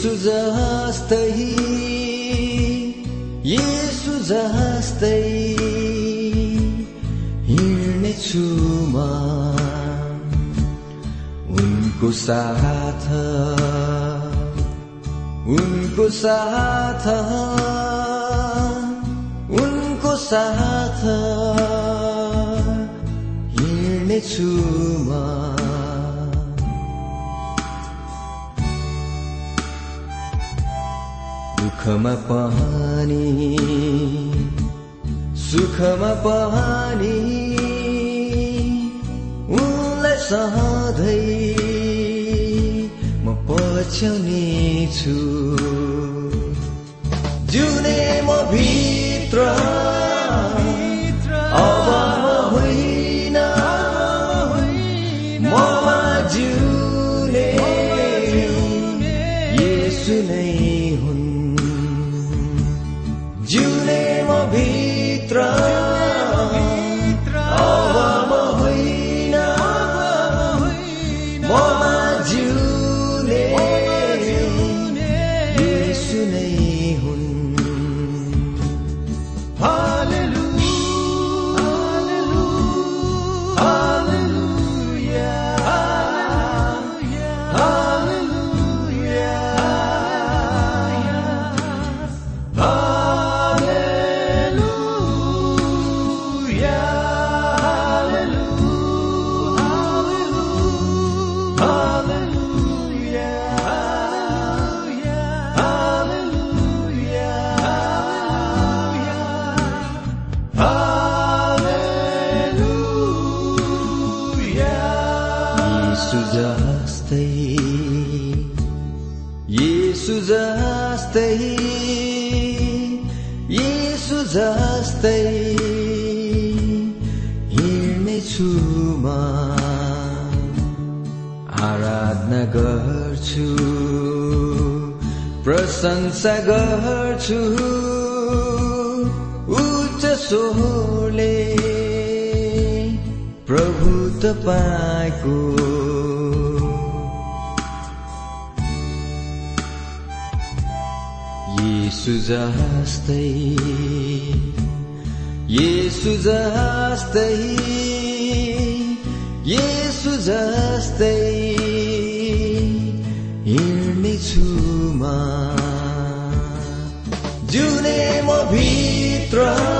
येसु जस्तै येसु जस्तै हिँड्नेछु म उनको साथ उनको साथ उनको साथ हिँड्नेछु म दुःखमा पानी सुखमा पानी उनलाई सधैँ म पछ्याउने छु जुने म भित्र प्रशंसा गर्छु उच्च स्वरले प्रभु तपाईँको येसु जस्तै येसु जस्तै येसु जस्तै हिँड्नेछु म। जुने म भित्र।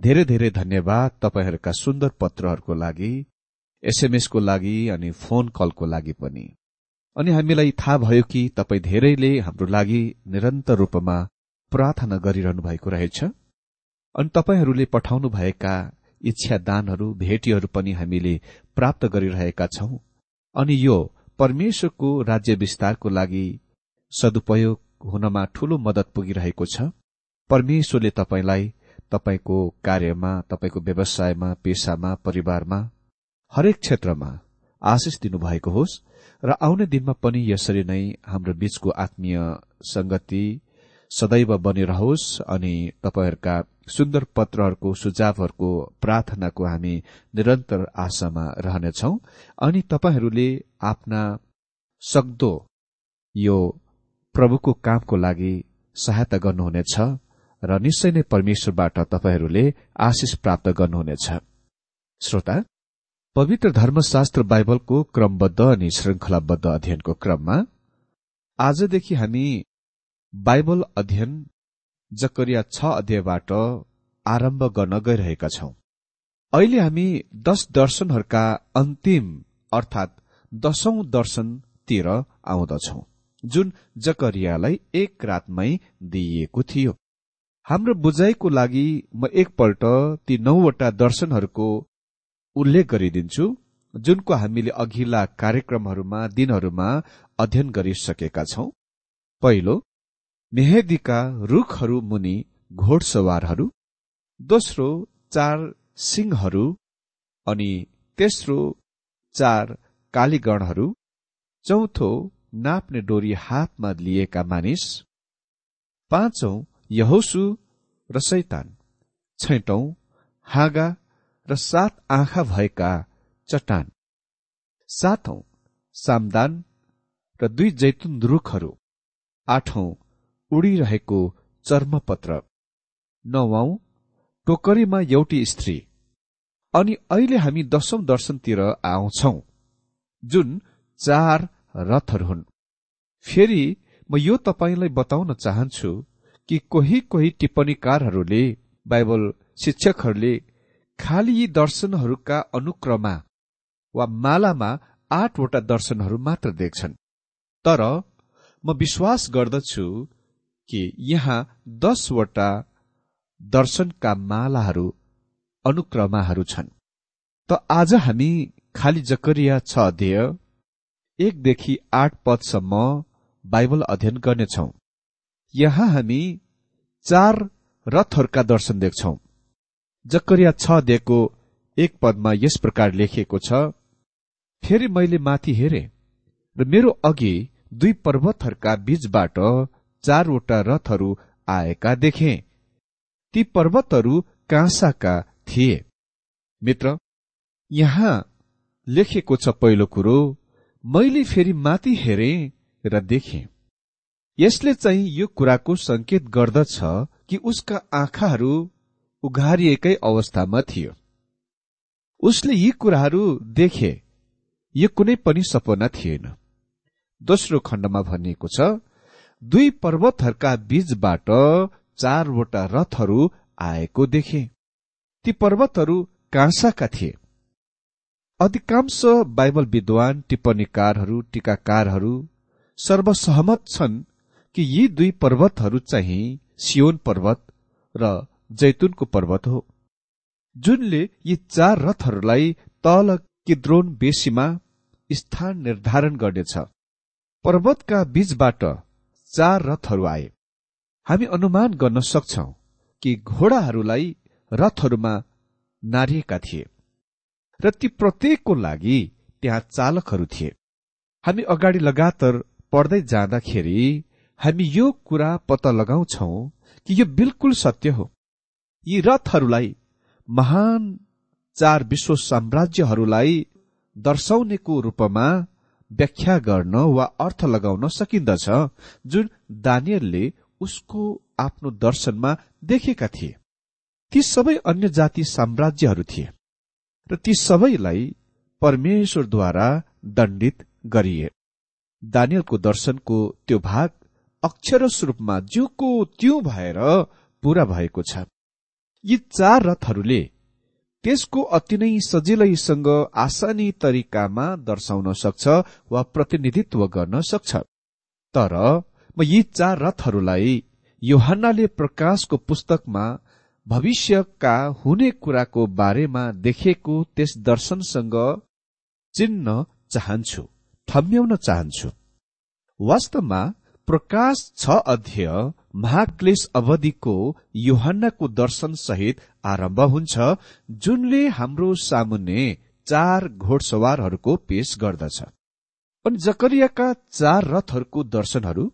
धेरै धेरै धन्यवाद तपाईँहरूका सुन्दर पत्रहरूको लागि एसएमएसको लागि अनि फोन कलको लागि पनि। अनि हामीलाई थाहा भयो कि तपाईँ धेरैले हाम्रो लागि निरन्तर रूपमा प्रार्थना गरिरहनु भएको रहेछ। अनि तपाईँहरूले पठाउनु भएका इच्छा दानहरू भेटीहरू पनि हामीले प्राप्त गरिरहेका छौं। अनि यो परमेश्वरको राज्य विस्तारको लागि सदुपयोग हुनमा ठूलो मदत पुगिरहेको छ। परमेश्वरले तपाईँलाई तपाईँको कार्यमा तपाईँको व्यवसायमा पेसामा परिवारमा हरेक क्षेत्रमा आशिष दिनुभएको होस् र आउने दिनमा पनि यसरी नै हाम्रो बीचको आत्मीय संगति सदैव बनिरहोस् अनि तपाईँहरूका सुन्दर पत्रहरूको सुझावहरूको प्रार्थनाको हामी निरन्तर आशामा रहनेछौ अनि तपाईँहरूले आफ्ना सक्दो यो प्रभुको कामको लागि सहायता गर्नुहुनेछ। र निश्चय नै परमेश्वरबाट तपाईँहरूले आशिष प्राप्त गर्नुहुनेछ। श्रोता पवित्र धर्मशास्त्र बाइबलको क्रमबद्ध अनि श्रृंखलाबद्ध अध्ययनको क्रममा आजदेखि हामी बाइबल अध्ययन जकरिया छ अध्यायबाट आरम्भ गर्न गइरहेका छौं। अहिले हामी दश दर्शनहरूका अन्तिम अर्थात दशौं दर्शनतिर आउँदछौ जुन जकरियालाई एक रातमै दिइएको थियो। हाम्रो बुझाइको लागि म एकपल्ट ती नौवटा दर्शनहरूको उल्लेख गरिदिन्छु जुनको हामीले अघिल्ला कार्यक्रमहरूमा दिनहरूमा अध्ययन गरिसकेका छौं। पहिलो मेहेदीका रूखहरू मुनि घोडसवारहरू। दोस्रो चार सिंहहरू। अनि तेस्रो चार कालीगणहरू। चौथो नाप्ने डोरी हातमा लिएका मानिस। पाँचौं यहोसु र सैतान छैटौं हाँगा र सात आँखा भएका चट्टान। सातौं सामदान र दुई जैतुन रुखहरू। आठौं उडिरहेको चर्मपत्र। नवौं टोकरीमा एउटी स्त्री। अनि अहिले हामी दशौं दर्शनतिर आउँछौ। जुन चार रथहरू हुन्। फेरि म यो तपाईँलाई बताउन चाहन्छु कि कोही कोही टिप्पणीकारहरूले बाइबल शिक्षकहरूले खालि यी दर्शनहरूका अनुक्रमा वा मालामा आठवटा दर्शनहरू मात्र देख्छन्। तर म विश्वास गर्दछु कि यहाँ दसवटा दर्शनका मालाहरू अनुक्रमाहरू छन्। त आज हामी खालि जकरिया छ अध्यय एकदेखि आठ पदसम्म बाइबल अध्ययन गर्नेछौ। यहाँ हामी चार रथहरूका दर्शन देख्छौ। जकरिया छ अध्ययको एक पदमा यस प्रकार लेखिएको छ फेरि मैले माथि हेरे र मेरो अघि दुई पर्वतहरूका बीचबाट चारवटा रथहरू आएका देखे। ती पर्वतहरू काँसाका थिए। मित्र यहाँ लेखेको छ पहिलो कुरो मैले फेरि माथि हेरे र देखे। यसले चाहिँ यो कुराको संकेत गर्दछ कि उसका आँखाहरू उघारिएकै अवस्थामा थियो। उसले यी कुराहरू देखे यो कुनै पनि सपना थिएन। दोस्रो खण्डमा भनिएको छ दुई पर्वतहरूका बीचबाट चारवटा रथहरू आएको देखे। ती पर्वतहरू काँसाका थिए। अधिकांश बाइबल विद्वान टिप्पणीकारहरू टीकाकारहरू सर्वसहमत छन् कि यी दुई पर्वतहरू चाहिँ सियोन पर्वत र जैतुनको पर्वत हो। जुनले यी चार रथहरूलाई तल किद्रोन बेसीमा स्थान निर्धारण गर्नेछ। पर्वतका बीचबाट चार रथहरू आए। हामी अनुमान गर्न सक्छौ कि घोडाहरूलाई रथहरूमा नारिएका थिए र ती प्रत्येकको लागि त्यहाँ चालकहरू थिए। हामी अगाडि लगातार पढ्दै जाँदाखेरि हामी यो कुरा पत्ता लगाउँछौ कि यो बिल्कुल सत्य हो। यी रथहरूलाई महान चार विश्व साम्राज्यहरूलाई दर्शाउनेको रूपमा व्याख्या गर्न वा अर्थ लगाउन सकिन्दछ जुन दानियलले उसको आफ्नो दर्शनमा देखेका थिए। ती सबै अन्य जाति साम्राज्यहरू थिए र ती सबैलाई परमेश्वरद्वारा दण्डित गरिए। दानियलको दर्शनको त्यो भाग अक्षरस रूपमा ज्यूको त्यो भएर पूरा भएको छ। यी चार रथहरूले त्यसको अति नै सजिलैसँग आसानी तरिकामा दर्शाउन सक्छ वा प्रतिनिधित्व गर्न सक्छ। तर म यी चार रथहरूलाई योहन्नाले प्रकाशको पुस्तकमा भविष्यका हुने कुराको बारेमा देखेको त्यस दर्शनसँग चिन्न चाहन्छु थम्याउन चाहन्छु। वास्तवमा प्रकाश छ अध्यय महाक्लेश अवधिको योहन्नाको दर्शन सहित आरम्भ हुन्छ जुनले हाम्रो सामुन्ने चार घोडसवारहरूको पेश गर्दछ। अनि जकरियाका चार रथहरूको दर्शनहरू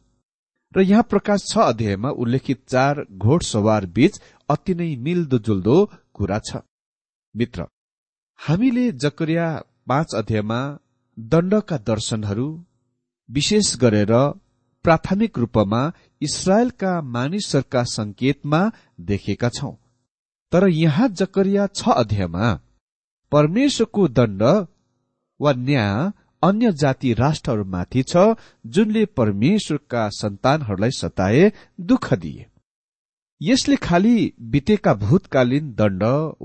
र यहाँ प्रकाश छ अध्यायमा उल्लेखित चार घोडसवार बीच अति नै मिल्दोजुल्दो कुरा छ। मित्र हामीले जकरिया पाँच अध्यायमा दण्डका दर्शनहरू विशेष गरेर प्राथमिक रूपमा इसरायलका मानिसहरूका संकेतमा देखेका छौं। तर यहाँ जकरिया छ अध्यायमा परमेश्वरको दण्ड वा न्याय अन्य जाति राष्ट्रहरूमाथि छ जुनले परमेश्वरका सन्तानहरूलाई सताए दुःख दिए। यसले खालि बितेका भूतकालीन दण्ड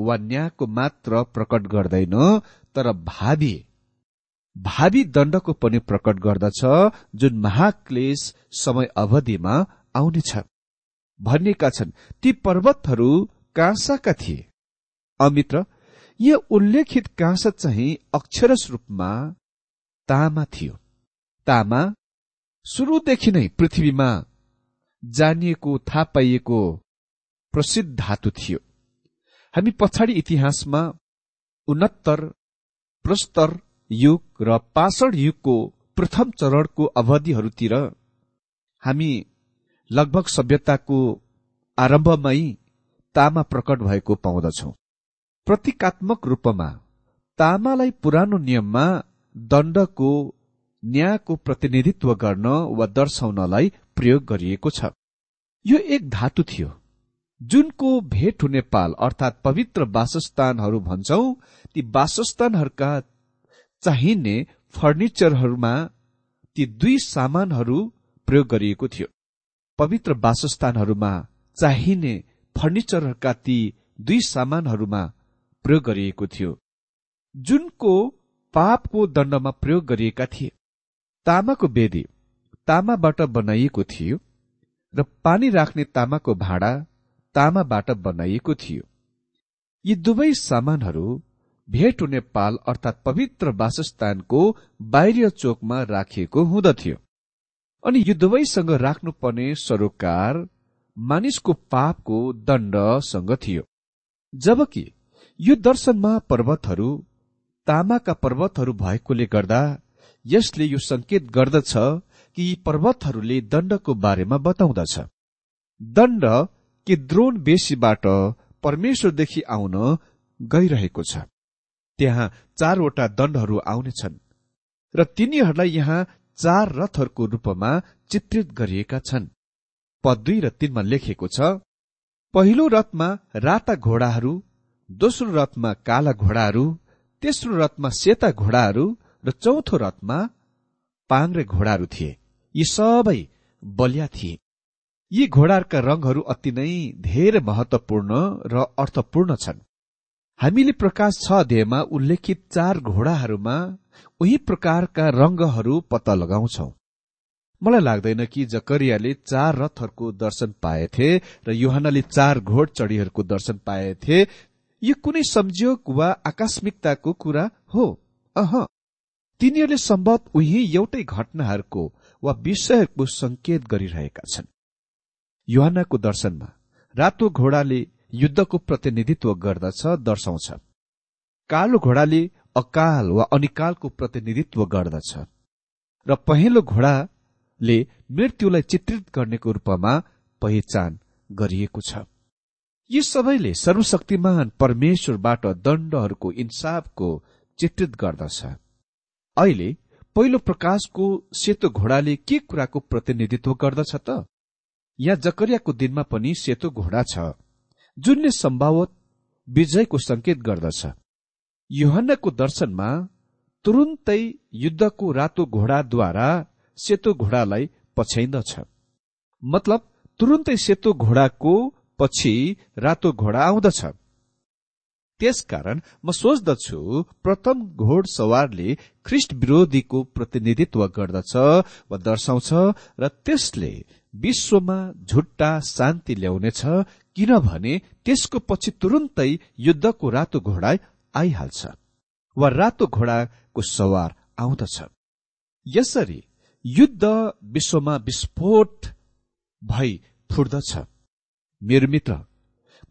वा न्यायको मात्र प्रकट गर्दैन तर भावी भावी दण्डको पनि प्रकट गर्दछ जुन महाक्लेश समय अवधिमा आउनेछ। भनिएका छन् ती पर्वतहरू काँसाका थिए। अमित्र यहाँ उल्लेखित काँसा चाहिँ अक्षरस रूपमा तामा थियो। तामा सुरुदेखि नै पृथ्वीमा जानिएको थाहा पाइएको प्रसिद्ध धातु थियो। हामी पछाडि इतिहासमा उन्नत्तर प्रस्तर युग र पाषण युगको प्रथम चरणको अवधिहरूतिर हामी लगभग सभ्यताको आरम्भमै तामा प्रकट भएको पाउँदछौ। प्रतीकात्मक रूपमा तामालाई पुरानो नियममा दण्डको न्यायको प्रतिनिधित्व गर्न वा दर्शाउनलाई प्रयोग गरिएको छ। यो एक धातु थियो। जुनको भेट हुने पाल अर्थात् पवित्र वासस्थानहरू भन्छौ ती वासस्थानहरूका चाहिने फर्निचरहरूमा ती दुई सामानहरू प्रयोग गरिएको थियो। पवित्र वासस्थानहरूमा चाहिने फर्निचरहरूका ती दुई सामानहरूमा प्रयोग गरिएको थियो। जुनको पापको दण्डमा प्रयोग गरिएका थिए। तामाको वेदी तामाबाट बनाइएको थियो र पानी राख्ने तामाको भाँडा तामाबाट बनाइएको थियो। यी दुवै सामानहरू भेट हुने पाल अर्थात् पवित्र वासस्थानको बाहिर चोकमा राखिएको हुँदथ्यो। अनि यो दुवैसँग राख्नुपर्ने सरोकार मानिसको पापको दण्डसँग थियो। जबकि यो दर्शनमा पर्वतहरू तामाका पर्वतहरू भएकोले गर्दा यसले यो संकेत गर्दछ कि यी पर्वतहरूले दण्डको बारेमा बताउँदछ। दण्ड कि द्रोण बेसीबाट परमेश्वरदेखि आउन गइरहेको छ। त्यहाँ चारवटा दण्डहरू आउनेछन् र तिनीहरूलाई यहाँ चार रथहरूको रूपमा चित्रित गरिएका छन्। पद दुई र तीनमा लेखेको छ पहिलो रथमा राता घोडाहरू दोस्रो रथमा काला घोडाहरू तेस्रो रथमा सेता घोडाहरू र चौथो रथमा पाङ्रे घोडाहरू थिए। यी सबै बलिया थिए। यी घोडाहरूका रंगहरू अति नै धेरै महत्वपूर्ण र अर्थपूर्ण छन्। हामीले प्रकाश छ अध्यायमा उल्लेखित चार घोडाहरूमा उही प्रकारका रंगहरू पत्ता लगाउँछौ। मलाई लाग्दैन कि जकरियाले चार रथहरूको दर्शन पाएथे र युहानले चार घोड चढीहरूको दर्शन पाएथे यो कुनै संयोग वा आकस्मिकताको कुरा हो। अह। तिनीहरूले सम्भव उही एउटै घटनाहरूको वा विषयहरूको संकेत गरिरहेका छन्। युहानको दर्शनमा रातो घोडाले युद्धको प्रतिनिधित्व गर्दछ दर्शाउँछ। कालो घोडाले अकाल वा अनिकालको प्रतिनिधित्व गर्दछ। र पहिलो घोडाले मृत्युलाई चित्रित गर्नेको रूपमा पहिचान गरिएको छ। यी सबैले सर्वशक्तिमान परमेश्वरबाट दण्डहरूको इन्साफको चित्रित गर्दछ। अहिले पहिलो प्रकाशको सेतो घोडाले के कुराको प्रतिनिधित्व गर्दछ त? यहाँ जकरियाको दिनमा पनि सेतो घोडा छ। जुनले सम्भावत विजयको संकेत गर्दछ। युहन्नको दर्शनमा तुरुन्तै युद्धको रातो घोडाद्वारा सेतो घोडालाई पछ्याइन्दछ। मतलब तुरुन्तै सेतो घोडाको पछि रातो घोडा आउँदछ। त्यसकारण म सोच्दछु प्रथम घोड सवारले ख्रिस्ट विरोधीको प्रतिनिधित्व गर्दछ वा दर्शाउँछ र त्यसले विश्वमा झुट्टा शान्ति ल्याउनेछ किनभने त्यसको पछि तुरुन्तै युद्धको रातो घोडा आइहाल्छ वा रातो घोडाको सवार आउँदछ। यसरी युद्ध विश्वमा विस्फोट भई फुट्दछ। मेरो मित्र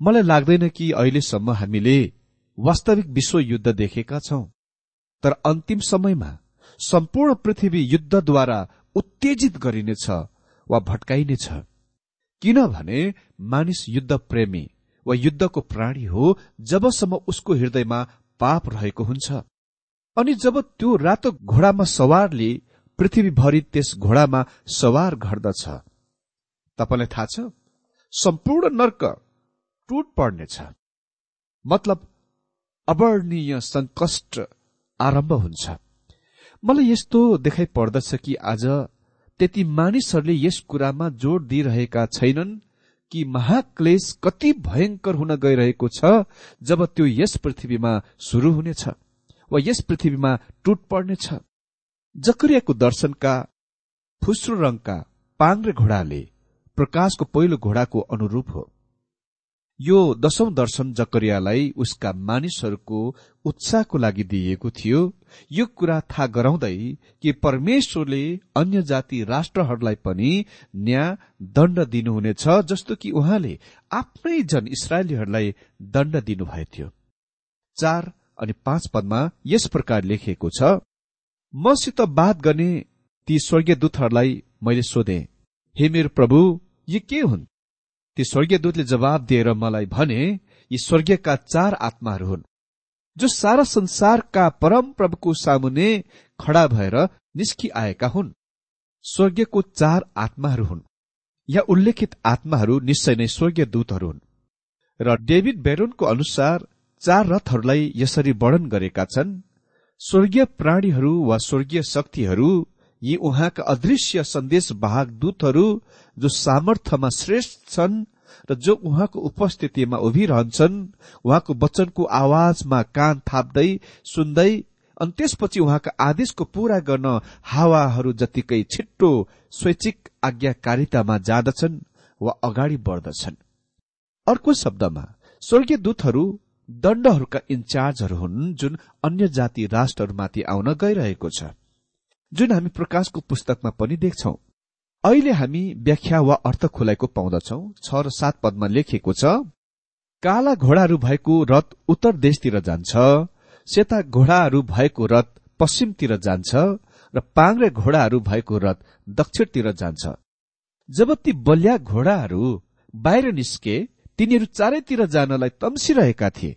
मलाई लाग्दैन कि अहिलेसम्म हामीले वास्तविक विश्वयुद्ध देखेका छौं तर अन्तिम समयमा सम्पूर्ण पृथ्वी युद्धद्वारा उत्तेजित गरिनेछ वा भट्काइनेछ। किनभने मानिस युद्ध प्रेमी वा युद्धको प्राणी हो जबसम्म उसको हृदयमा पाप रहेको हुन्छ। अनि जब त्यो रातो घोडामा सवारले पृथ्वीभरि त्यस घोडामा सवार गर्दछ तपाईँलाई थाहा छ? सम्पूर्ण नर्क टुट पर्नेछ। मतलब अवर्णीय संकष्ट आरम्भ हुन्छ। मलाई यस्तो देखाइ पर्दछ कि आज त्यति मानिसहरूले यस कुरामा जोड दिइरहेका छैनन् कि महाक्लेश कति भयंकर हुन गइरहेको छ जब त्यो यस पृथ्वीमा शुरू हुनेछ वा यस पृथ्वीमा टुट पर्नेछ जकरियाको दर्शनका फुस्रो रंगका पाङ्रे घोडाले प्रकाशको पहिलो घोडाको अनुरूप हो। यो दशौं दर्शन जकरियालाई उसका मानिसहरूको उत्साहको लागि दिइएको थियो। यो कुरा थाहा गराउँदै कि परमेश्वरले अन्य जाति राष्ट्रहरूलाई पनि न्याय दण्ड दिनुहुनेछ जस्तो कि उहाँले आफ्नै जन इसरायलीहरूलाई दण्ड दिनुभएको थियो। चार अनि पाँच पदमा यस प्रकार लेखिएको छ मसित बात गर्ने ती स्वर्गीय दूतहरूलाई मैले सोधे हे मेरो प्रभु यी के हुन्? ती स्वर्गीय दूतले जवाब दिएर मलाई भने यी स्वर्गीयका चार आत्माहरू हुन्। जो सारा संसारका परम प्रभुको सामुने खडा भएर निस्कि आएका हुन्। स्वर्गीयको चार आत्माहरू हुन्। या उल्लेखित आत्माहरू निश्चय नै स्वर्गीय दूतहरू हुन्। र डेभिड बेरोनको अनुसार चार रथहरूलाई यसरी वर्णन गरेका छन् स्वर्गीय प्राणीहरू वा स्वर्गीय शक्तिहरू यी उहाँका अदृश्य सन्देश वाहक दूतहरू जो सामर्थ्यमा श्रेष्ठ छन् र जो उहाँको उपस्थितिमा उभिरहन्छन् उहाँको वचनको आवाजमा कान थाप्दै सुन्दै अनि त्यसपछि उहाँका आदेशको पूरा गर्न हावाहरू जतिकै छिट्टो स्वैच्छिक आज्ञाकारितामा जाँदछन् वा अगाडि बढ्दछन्। अर्को शब्दमा स्वर्गीय दूतहरू दण्डहरूका इन्चार्जहरू हुन् जुन अन्य जाति राष्ट्रहरूमाथि आउन गइरहेको छ जुन हामी प्रकाशको पुस्तकमा पनि देख्छौ। अहिले हामी व्याख्या वा अर्थ खुलाइको पाउँदछौ। छ र सात पदमा लेखिएको छ काला घोडाहरू भएको रथ उत्तर देशतिर जान्छ सेता घोडाहरू भएको रथ पश्चिमतिर जान्छ र पाङ्रे घोडाहरू भएको रथ दक्षिणतिर जान्छ। जब ती बलिया घोडाहरू बाहिर निस्के तिनीहरू चारैतिर जानलाई तम्सिरहेका थिए।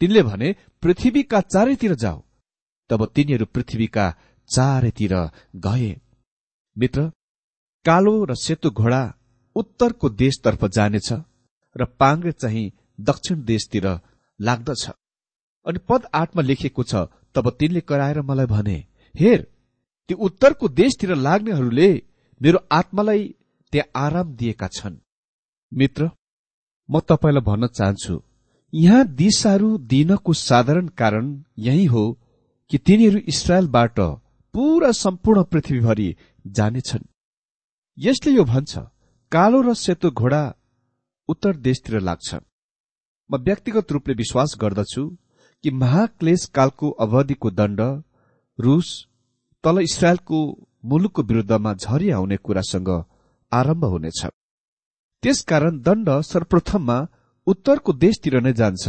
तिनले भने पृथ्वीका चारैतिर जाऊ। तब तिनीहरू पृथ्वीका चारैतिर गए। मित्र कालो र सेतो घोडा उत्तरको देशतर्फ जानेछ र पाङ्रे चाहिँ दक्षिण देशतिर लाग्दछ। अनि पद आठमा लेखिएको छ तब तिनले कराएर मलाई भने हेर ती उत्तरको देशतिर लाग्नेहरूले मेरो आत्मालाई त्यहाँ आराम दिएका छन्। मित्र म तपाईँलाई भन्न चाहन्छु यहाँ दिशाहरू दिनको साधारण कारण यही हो कि तिनीहरू इसरायलबाट पूरा सम्पूर्ण पृथ्वीभरि जानेछन्। यसले यो भन्छ कालो र सेतो घोडा उत्तर देशतिर लाग्छ। म व्यक्तिगत रूपले विश्वास गर्दछु कि महाक्लेश कालको अवधिको दण्ड रूस तल इसरायलको मुलुकको विरूद्धमा झरी आउने कुरासँग आरम्भ हुनेछ। त्यसकारण दण्ड सर्वप्रथममा उत्तरको देशतिर नै जान्छ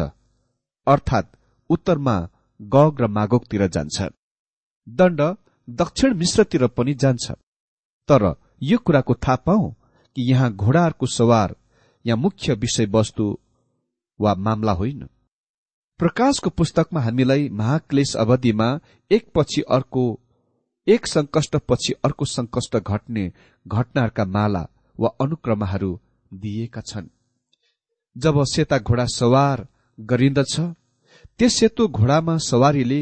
अर्थात् उत्तरमा गग र मागोकतिर जान्छ। दण्ड दक्षिण मिश्रतिर पनि जान्छ तर यो कुराको थाहा पाऊ कि यहाँ घोडाहरूको सवार यहाँ मुख्य विषयवस्तु वा मामला होइन। प्रकाशको पुस्तकमा हामीलाई महाक्लेश अवधिमा एकपछि अर्को एक संकष्टपछि अर्को संकष्ट घट्ने घटनाहरूका माला वा अनुक्रमहरू दिएका छन्। जब सेता घोडा सवार गरिन्दछ त्यस सेतो घोडामा सवारीले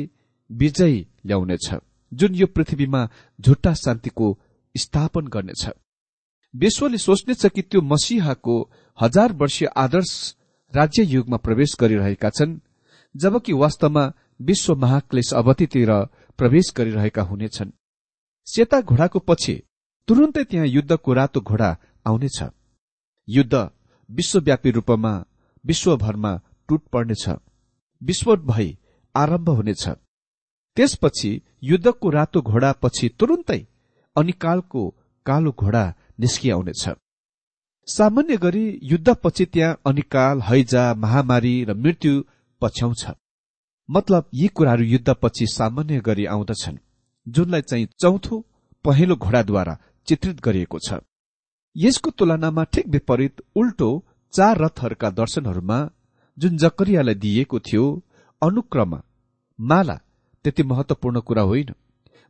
विजय ल्याउनेछ जुन यो पृथ्वीमा झुट्टा शान्तिको स्थापन गर्नेछ। विश्वले सोच्नेछ कि त्यो मसिहाको हजार वर्षीय आदर्श राज्य युगमा प्रवेश गरिरहेका छन् जबकि वास्तवमा विश्व महाक्लेश अवधितिर प्रवेश गरिरहेका हुनेछन्। सेता घोडाको पछि तुरुन्तै त्यहाँ युद्धको रातो घोडा आउनेछ। युद्ध विश्वव्यापी रूपमा विश्वभरमा टुट पर्नेछ। विश्व भई आरम्भ हुनेछ। त्यसपछि युद्धको रातो घोडा पछि तुरुन्तै अनिकालको कालो घोडा निस्किआउनेछ सामान्य गरी युद्धपछि त्यहाँ अनिकाल हैजा महामारी र मृत्यु पछ्याउँछ। मतलब यी कुराहरू युद्धपछि सामान्य गरी आउँदछन् जुनलाई चाहिँ चौथो पहेँलो घोडाद्वारा चित्रित गरिएको छ। यसको तुलनामा ठिक विपरीत उल्टो चार रथहरूका दर्शनहरूमा जुन जकरियालाई दिइएको थियो अनुक्रम माला त्यति महत्वपूर्ण कुरा होइन।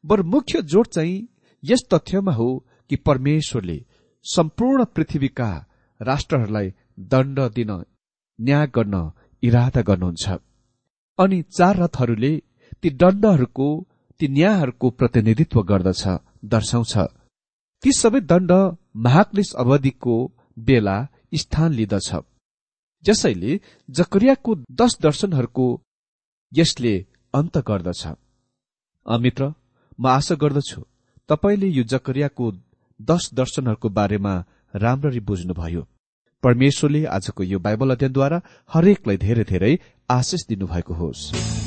बर मुख्य जोड चाहिँ यस तथ्यमा हो कि परमेश्वरले सम्पूर्ण पृथ्वीका राष्ट्रहरूलाई दण्ड दिन न्याय गर्न इरादा गर्नुहुन्छ। अनि चार रथहरूले ती दण्डहरूको ती न्यायहरूको प्रतिनिधित्व गर्दछ दर्शाउँछ। ती सबै दण्ड महाक्लिस अवधिको बेला स्थान लिँदछ। जसैले जकरियाको दश दर्शनहरूको यसले अन्त गर्दछ। अमित्र म आशा गर्दछु तपाईँले यो जकरियाको दश दर्शनहरूको बारेमा राम्ररी बुझ्नुभयो। परमेश्वरले आजको यो बाइबल अध्ययनद्वारा हरेकलाई धेरै धेरै आशिष दिनुभएको होस्।